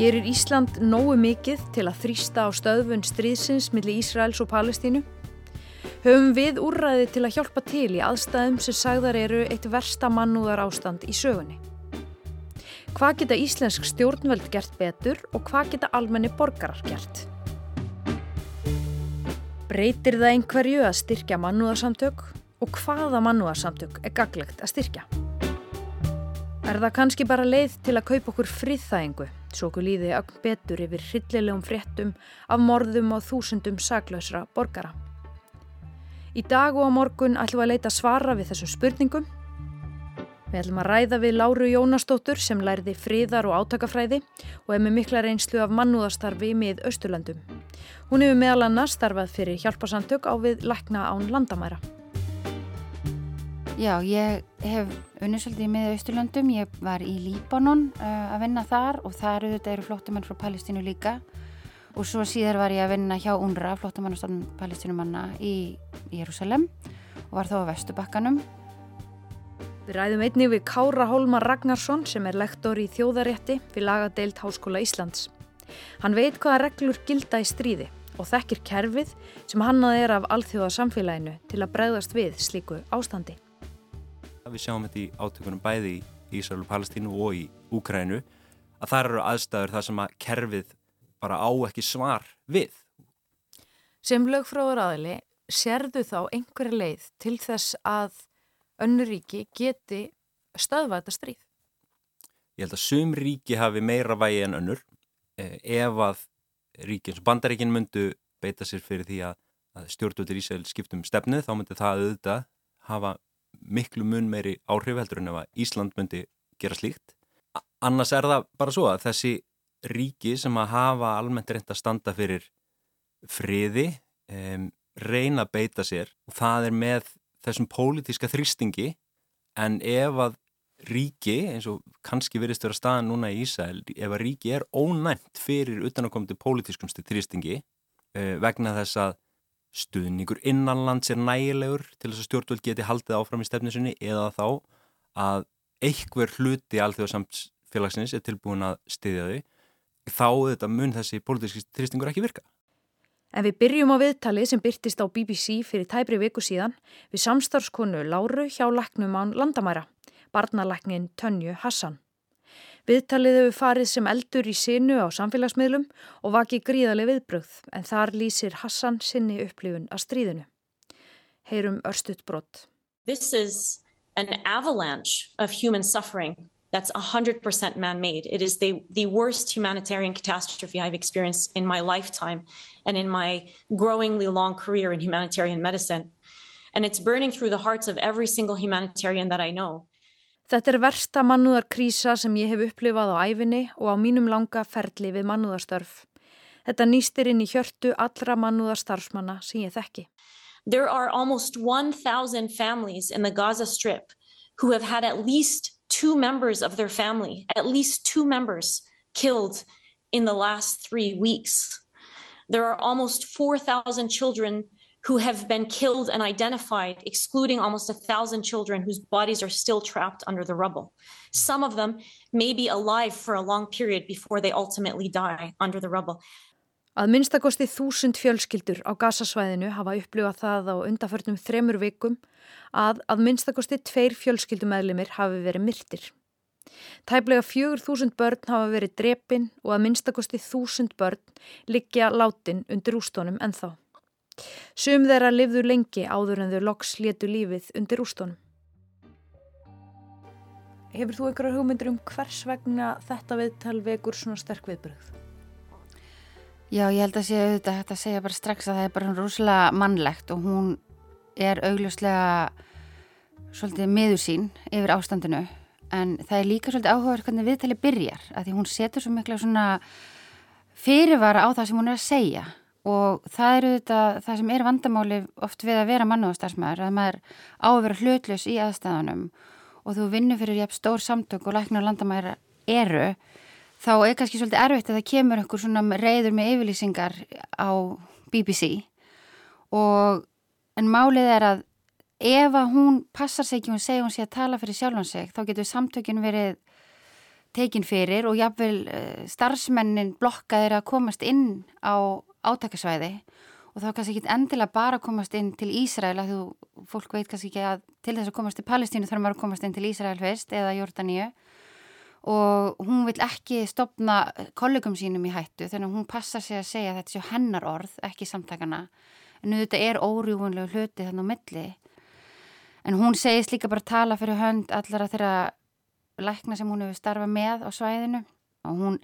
Gerir Ísland nógu mikið til að þrýsta á stöðvun stríðsins millir Ísraels og Palestínu? Höfum við úrræði til að hjálpa til í aðstæðum sem sagðar eru eitt versta mannúðar ástand í sögunni? Hvað geta íslensk stjórnvöld gert betur og hvað geta almenni borgarar gert? Breytir það einhverju að styrkja mannúðarsamtök og hvaða mannúðarsamtök er gaglegt að styrkja? Er það kannski bara leið til að kaupa okkur friðþægingu, svo okkur líði ögn betur yfir hryllilegum fréttum af morðum og þúsundum saklausra borgara? Í dag og á morgun ætlum við að leita svara við þessum spurningum. Við ætlum að ræða við Láru Jónastóttur sem lærði friðar og átakafræði og er með mikla reynslu af mannúðastarfi mið Östurlandum. Hún hefur meðal annars starfað fyrir hjálparsamtök á við lækna án landamæra. Já, ég hef unnið svolítið með Ísturlöndum, ég var í Líbanon uh, að vinna þar og þar auðvitað eru flótumenn frá Palestínu líka og svo síðar var ég að vinna hjá UNRWA, flótumannastofnum palestínumanna í Jérúsalem og var þá á Vestubakkanum. Við ræðum einnig við Kára Hólmar Ragnarsson sem er lektor í þjóðarétti við lagadeild Háskóla Íslands. Hann veit hvaða reglur gilda í stríði og þekkir kerfið sem hannað er af alþjóðasamfélaginu til að bregðast við slíku ástandi. Við sjáum þetta í átökunum bæði í Ísrael og Palestínu og í Úkrænu að það eru aðstæður þar sem að kerfið bara á ekki svar við. Sem lögfráður aðili, serðu þá einhverja leið til þess að önnuríki geti stöðvað þetta stríð? Ég held að sum ríki hafi meira vægi en önnur eh, ef að ríki eins og bandaríkin myndu beita sér fyrir því að, að stjórnvöldur Ísrael skiptum stefnu þá myndi það auðvitað hafa miklu mun meiri áhrif heldur en ef að Ísland myndi gera slíkt. Annars er það bara svo að þessi ríki sem að hafa almennt reynd að standa fyrir friði um, reyna að beita sér og það er með þessum pólitíska þrýstingi en ef að ríki, eins og kannski verist vera staðan núna í Ísæl, ef að ríki er ónæmt fyrir utanakomandi pólitískumstu þrýstingi uh, vegna þess að stuðningur innanlands er nægilegur til þess að stjórnvöld geti haldið áfram í stefnisunni eða þá að einhver hluti alþjóðsamfélagsins er tilbúin að styðja þau þá þetta mun þessi pólitíski þrýstingur ekki virka. En við byrjum á viðtali sem byrtist á BBC fyrir tæbri viku síðan við samstarfskonu Láru hjá læknum án landamæra, barnalæknin Tönju Hassan. Viðtalið hefur farið sem eldur í sinu á samfélagsmiðlum og vakið gríðarlega viðbröð en þar lýsir Hassan sinni upplifun að stríðinu. Heyrum örstuðt brott. This is an avalanche of human suffering that's 100% man-made. It is the, the worst humanitarian catastrophe I've experienced in my lifetime and in my growingly long career in humanitarian medicine. And it's burning through the hearts of every single humanitarian that I know. Þetta er versta mannúðarkrísa sem ég hef upplifað á æfinni og á mínum langa ferli við mannúðarstörf. Þetta nýstir inn í hjörtu allra mannúðarstarfsmanna sem ég þekki. There are almost 1,000 families in the Gaza Strip who have had at least two members of their family, at least two members killed in the last three weeks. There are almost 4,000 children who have been killed and identified, excluding almost a thousand children whose bodies are still trapped under the rubble. Some of them may be alive for a long period before they ultimately die under the rubble. Að minnstakosti þúsund fjölskyldur á gasasvæðinu hafa upplifað það á undarförnum þremur vikum að að minnstakosti tveir fjölskyldumæðlimir hafi verið myrtir. Tæplega fjögur þúsund börn hafa verið drepin og að minnstakosti þúsund börn liggja látin undir ústónum ennþá. Sum þeirra livðu lengi áður en þau loks létu lífið undir ústónum. Hefur þú einhverjar hugmyndur um hvers vegna þetta viðtal vekur svona sterk viðbröð? Já, ég held að sé auðvitað hægt að segja bara strax að það er bara rúslega mannlegt og hún er augljóslega svolítið miður sín yfir ástandinu en það er líka svolítið áhugaverð hvernig viðtali byrjar að því hún setur svo mikla svona fyrirvara á það sem hún er að segja og það eru þetta, það sem er vandamáli oft við að vera mannúðastarsmaður að maður á að vera hlutljus í aðstæðanum og þú vinnur fyrir jæfn stór samtök og læknar landamæra eru þá er kannski svolítið erfitt að það kemur einhver svona reyður með yfirlýsingar á BBC og en málið er að ef að hún passar sig ekki og segir hún sé að tala fyrir sjálfan sig þá getur samtökin verið tekin fyrir og jáfnvel uh, starfsmennin blokkaðir að komast inn á átakasvæði og þá kannski ekki endilega bara komast inn til Ísrael að þú, fólk veit kannski ekki að til þess að komast til Palestínu þarf maður að komast inn til Ísrael fyrst eða Jórdaníu. Og hún vil ekki stopna kollegum sínum í hættu þannig að hún passar sig að segja að þetta séu hennar orð, ekki samtakana en þetta er órjúfunlegu hluti þannig á milli. En hún segist líka bara tala fyrir hönd allara þeirra lækna sem hún hefur starfað með á svæðinu. Og hún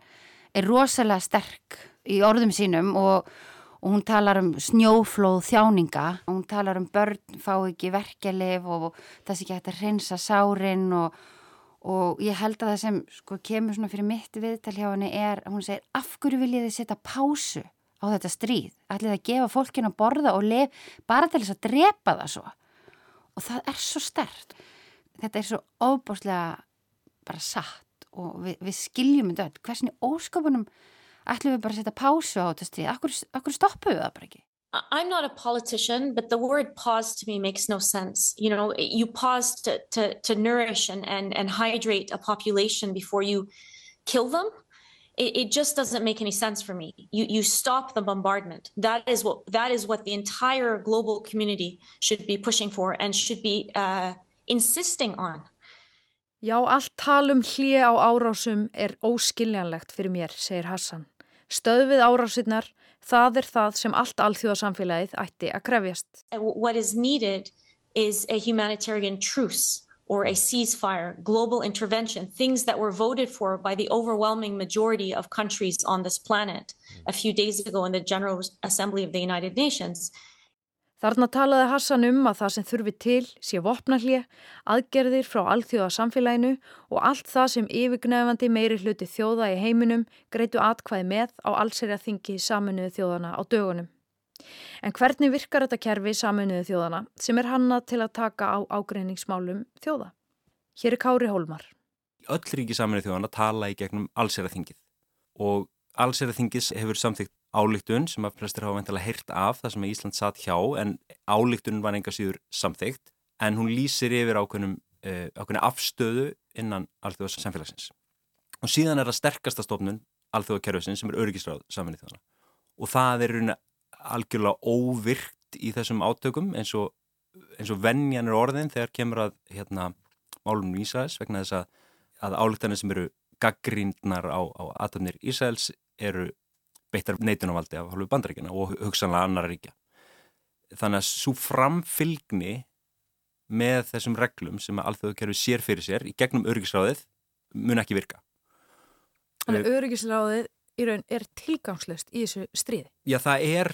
er rosalega sterk í orðum sínum og og hún talar um snjóflóð þjáninga. Og hún talar um börn fá ekki verkelif og það sé ekki hægt að reynsa sárin og, og ég held að það sem sko, kemur svona fyrir mitt viðtal hjá henni er hún segir af hverju viljið þið setja pásu á þetta stríð? Ætlið að gefa fólkinu að borða og lef bara til þess að drepa það svo? Og það er svo stert þetta er svo óbúslega bara satt og við, við skiljum þetta hversin í óskapunum ætlum við bara að setja pásu á þetta stríð akkur, akkur stoppu við það bara ekki I'm not a politician, but the word pause to me makes no sense. You know, you pause to, to, to nourish and, and, and hydrate a population before you kill them. It, it, just doesn't make any sense for me. You, you stop the bombardment. That is what that is what the entire global community should be pushing for and should be uh, insisting on. Já, allt talum hlið á árásum er óskiljanlegt fyrir mér, segir Hassan. Stöðvið árásinnar, það er það sem allt alþjóðasamfélagið ætti að krefjast. What is needed is a humanitarian truce or a ceasefire, global intervention, things that were voted for by the overwhelming majority of countries on this planet a few days ago in the General Assembly of the United Nations. Þarna talaði Hassan um að það sem þurfi til sé vopnallið, aðgerðir frá alþjóða samfélaginu og allt það sem yfirgnefandi meiri hluti þjóða í heiminum greitu atkvæði með á allserja þingi saminuðu þjóðana á dögunum. En hvernig virkar þetta kerfi saminuðu þjóðana sem er hanna til að taka á ágreiningsmálum þjóða? Hér er Kári Hólmar. Öll ríki saminuðu þjóðana tala í gegnum allserja þingið og allserja þingis hefur samþygt álíktun sem að flestir hafa veintilega heyrt af það sem Ísland satt hjá en álíktun var enga síður samþygt en hún lýsir yfir ákveðnum uh, ákveðni afstöðu innan alþjóðs samfélagsins. Og síðan er það sterkasta stofnun alþjóðakerfisins sem er öryggisráð saman í þjóðana og það er rauninni algjörlega óvirkt í þessum átökum eins og, eins og vennjan er orðin þegar kemur að hérna, málum í Ísraels vegna þess að, að álíktanir sem eru gaggrindnar á, á aðtöfnir Ísraels eru beittar neitunarvaldi af hálfu bandaríkina og hugsanlega annar ríkja. Þannig að svo framfylgni með þessum reglum sem að alþjóðkerfi sér fyrir sér í gegnum öryggisráðið mun ekki virka. Þannig að öryggisráðið í raun er tilgangslöst í þessu stríði? Já, það er,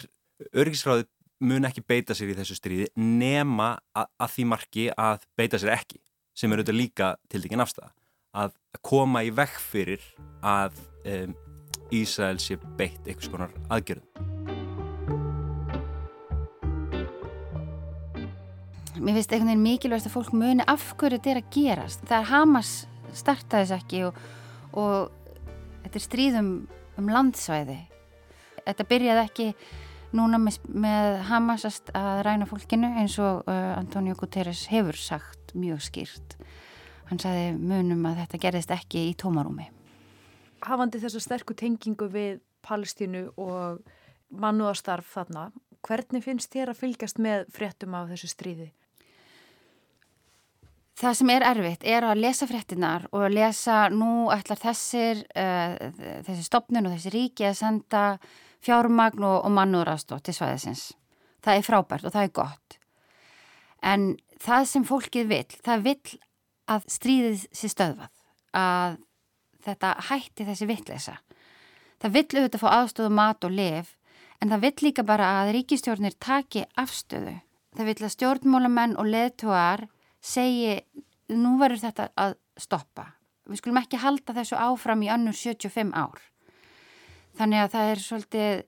öryggisráðið mun ekki beita sér í þessu stríði nema að, að því marki að beita sér ekki, sem er auðvitað líka til dækinn afstæða. Að koma í vekk fyrir að um, Ísrael sé beitt einhvers konar aðgerðum. Mér finnst einhvern veginn mikilvægast að fólk muni af hverju þetta er að gerast. Það er Hamas startaði þess ekki og, og þetta er stríðum um landsvæði. Þetta byrjaði ekki núna með, með Hamas að ræna fólkinu eins og uh, Antonio Guterres hefur sagt mjög skýrt. Hann sagði munum að þetta gerðist ekki í tómarúmi hafandi þessa sterku tengingu við Palestínu og mannúðastarf þarna, hvernig finnst þér að fylgjast með fréttum af þessu stríði? Það sem er erfitt er að lesa fréttinar og að lesa nú ætlar þessir, uh, þessi stopnun og þessi ríki að senda fjármagn og, og mannúðrastótt til svæðisins. Það er frábært og það er gott. En það sem fólkið vil, það vil að stríðið sé stöðvað, að þetta hætti þessi vittleysa. Það vill auðvitað fá aðstöðu mat og lif en það vill líka bara að ríkistjórnir taki afstöðu. Það vill að stjórnmólamenn og leðtúar segi nú verður þetta að stoppa. Við skulum ekki halda þessu áfram í annur 75 ár. Þannig að það er svolítið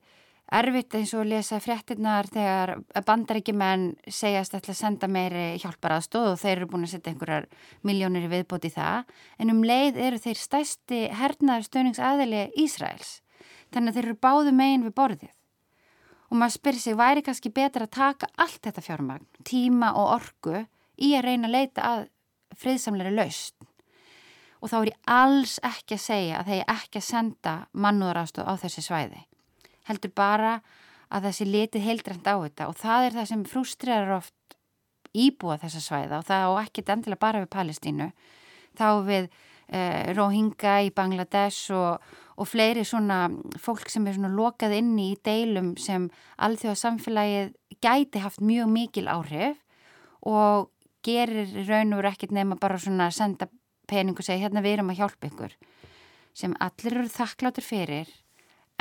erfitt eins og lesa fréttinnar þegar bandaríkjumenn segjast að senda meiri hjálpar aðstóð og þeir eru búin að setja einhverjar miljónir viðbóti í það. En um leið eru þeir stæsti hernaður stöningsaðili Ísraels. Þannig að þeir eru báðu megin við borðið. Og maður spyrir sig væri kannski betra að taka allt þetta fjármagn, tíma og orgu í að reyna að leita að friðsamleiri laust og þá er ég alls ekki að segja að er ekki að senda mannúðaraðstof á þessi svæði. Heldur bara að þessi litið heildrænt á þetta. Og það er það sem frústræðar oft íbúa þessa svæða. Og það á ekki endilega bara við Palestínu, þá við eh, Rohingya í Bangladesh og, og fleiri svona fólk sem er svona lokað inni í deilum sem alþjóða samfélagið gæti haft mjög mikil áhrif og gerir raun og ekkert nema bara svona senda pening og segja hérna við erum að hjálpa ykkur. Sem allir eru þakkláttur fyrir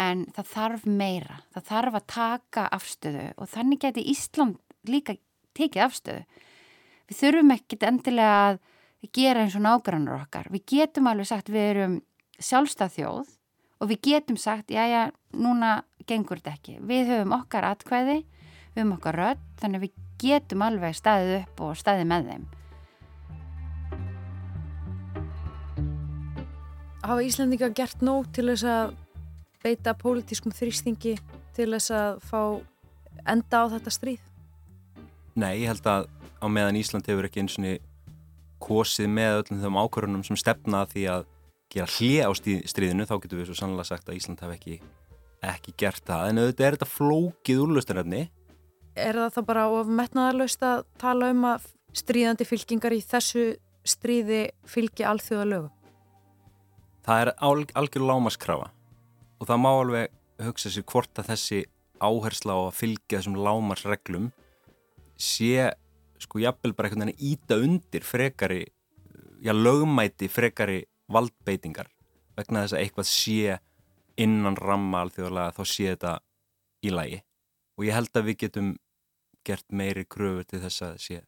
en það þarf meira, það þarf að taka afstöðu og þannig geti Ísland líka tekið afstöðu. Við þurfum ekkert endilega að gera eins og nágrannar okkar. Við getum alveg sagt við erum sjálfstað þjóð og við getum sagt já já, núna gengur þetta ekki. Við höfum okkar atkvæði, við höfum okkar rödd, þannig við getum alveg staðið upp og staðið með þeim. Hafa Íslandinga gert nóg til þess að beita pólitískum þrýstingi til þess að fá enda á þetta stríð? Nei, ég held að á meðan Ísland hefur ekki eins og kosið með öllum þeim ákvörunum sem stefna því að gera hlið á stríðinu, þá getur við svo sannlega sagt að Ísland hef ekki, ekki gert það, en auðvitað er þetta flókið úrlustarefni. Er það þá bara of metnaðarlaust að tala um að stríðandi fylkingar í þessu stríði fylgi alþjóða lögum? Það er algjör lámaskrafa og það má alveg hugsa sér hvort að þessi áhersla á að fylgja þessum lámarsreglum sé sko jafnvel bara einhvern veginn íta undir frekari, já lögumæti frekari valdbeitingar vegna þess að eitthvað sé innan ramma alþjóðlega þá sé þetta í lægi og ég held að við getum gert meiri kröfur til þess að sé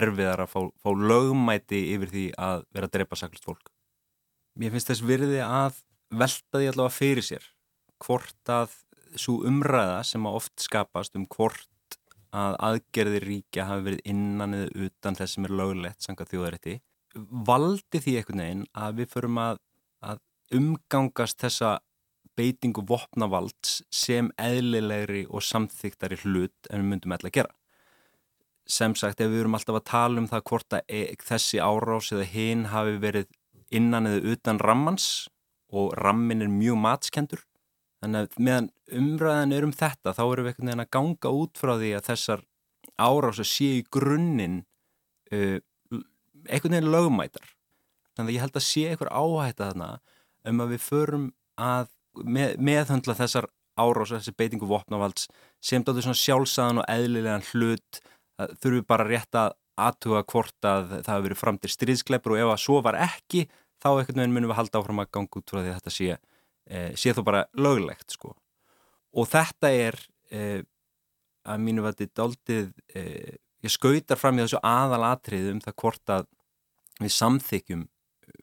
erfiðar að fá, fá lögumæti yfir því að vera að drepa saklust fólk. Mér finnst þess virði að velta því allavega fyrir sér hvort að svo umræða sem að oft skapast um hvort að aðgerðir ríkja hafi verið innan eða utan þess sem er lögulegt sanga þjóðarétti valdi því einhvern veginn að við förum að, að umgangast þessa beitingu vopnavalds sem eðlilegri og samþyktari hlut en við myndum alltaf að gera. Sem sagt, ef við erum alltaf að tala um það hvort að e þessi árás eða hinn hafi verið innan eða utan rammans og rammin er mjög matskendur þannig að meðan umræðan er um þetta þá erum við einhvern veginn að ganga út frá því að þessar árás að sé í grunninn uh, einhvern veginn lögumætar þannig að ég held að sé einhver áhætta þarna um að við förum að með, meðhundla þessar árás þessi beitingu vopnavalds sem er svona sjálfsæðan og eðlilegan hlut. Þurfum við bara rétt að aðtuga hvort að það hefur verið fram til stríðskleipur og ef að svo var ekki þá ekkert veginn munum við halda áfram að ganga út frá því að þetta sé, e, sé þó bara löglegt sko. Og þetta er e, að mínu vati daldið, e, ég skautar fram í þessu aðalatrið um það hvort að við samþykjum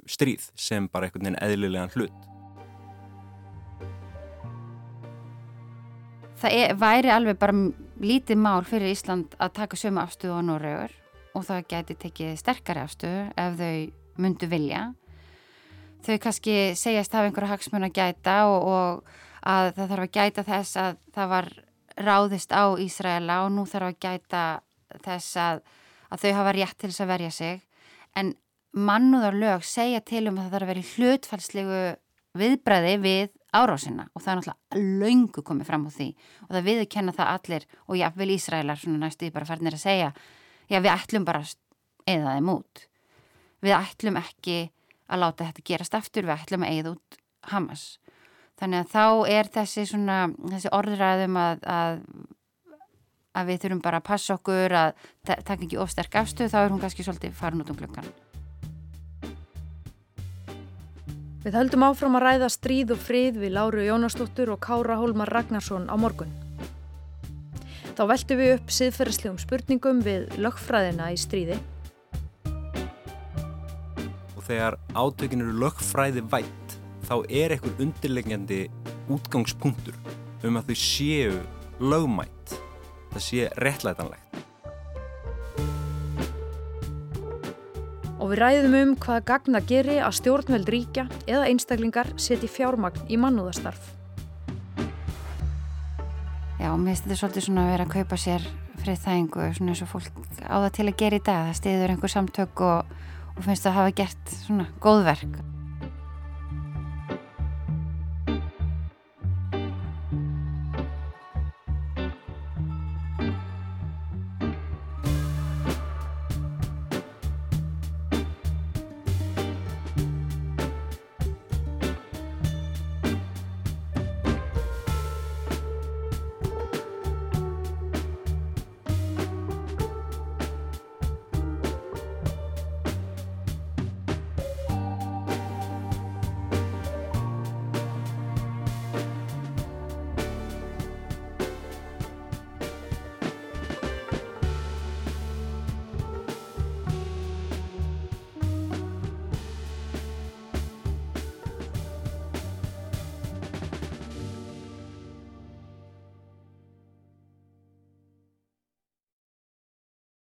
stríð sem bara einhvern veginn eðlilegan hlut. Það er, væri alveg bara lítið mál fyrir Ísland að taka sömu afstöðu á Norrögur og það gæti tekið sterkari afstöðu ef þau myndu vilja. Þau kannski segjast hafa einhverja hagsmun að gæta og, og að það þarf að gæta þess að það var ráðist á Ísraela og nú þarf að gæta þess að, að þau hafa rétt til þess að verja sig. En mannúðar lög segja til um að það þarf að vera hlutfælslegu viðbræði við árásina og það er náttúrulega laungu komið fram á því og það viðkenna það allir og jáfnvel Ísraelar svona næstu því bara færðinir að segja já við ætlum bara eða þeim út við ætlum ekki að láta þetta gerast aftur, við ætlum að eða út Hamas. Þannig að þá er þessi, svona, þessi orðræðum að, að, að við þurfum bara að passa okkur að taka ekki ofsterk afstöð, þá er hún kannski svolítið farin út um klukkan. Við höldum áfram að ræða stríð og frið við Láru Jónastóttur og Kára Hólmar Ragnarsson á morgun. Þá veltum við upp siðferðslegum spurningum við lögfræðina í stríði. Þegar átökin eru lögfræði vætt, þá er einhver undirlegjandi útgangspunktur um að þau séu lögmætt. Það sé réttlætanlegt. Og við ræðum um hvað gagna geri að stjórnveld ríkja eða einstaklingar seti fjármagn í mannúðastarf. Já, mér finnst þetta svolítið svona að vera að kaupa sér frið þægingu, svona eins og fólk á það til að gera í dag. Það stiður einhver samtök og, og finnst að hafa gert svona góðverk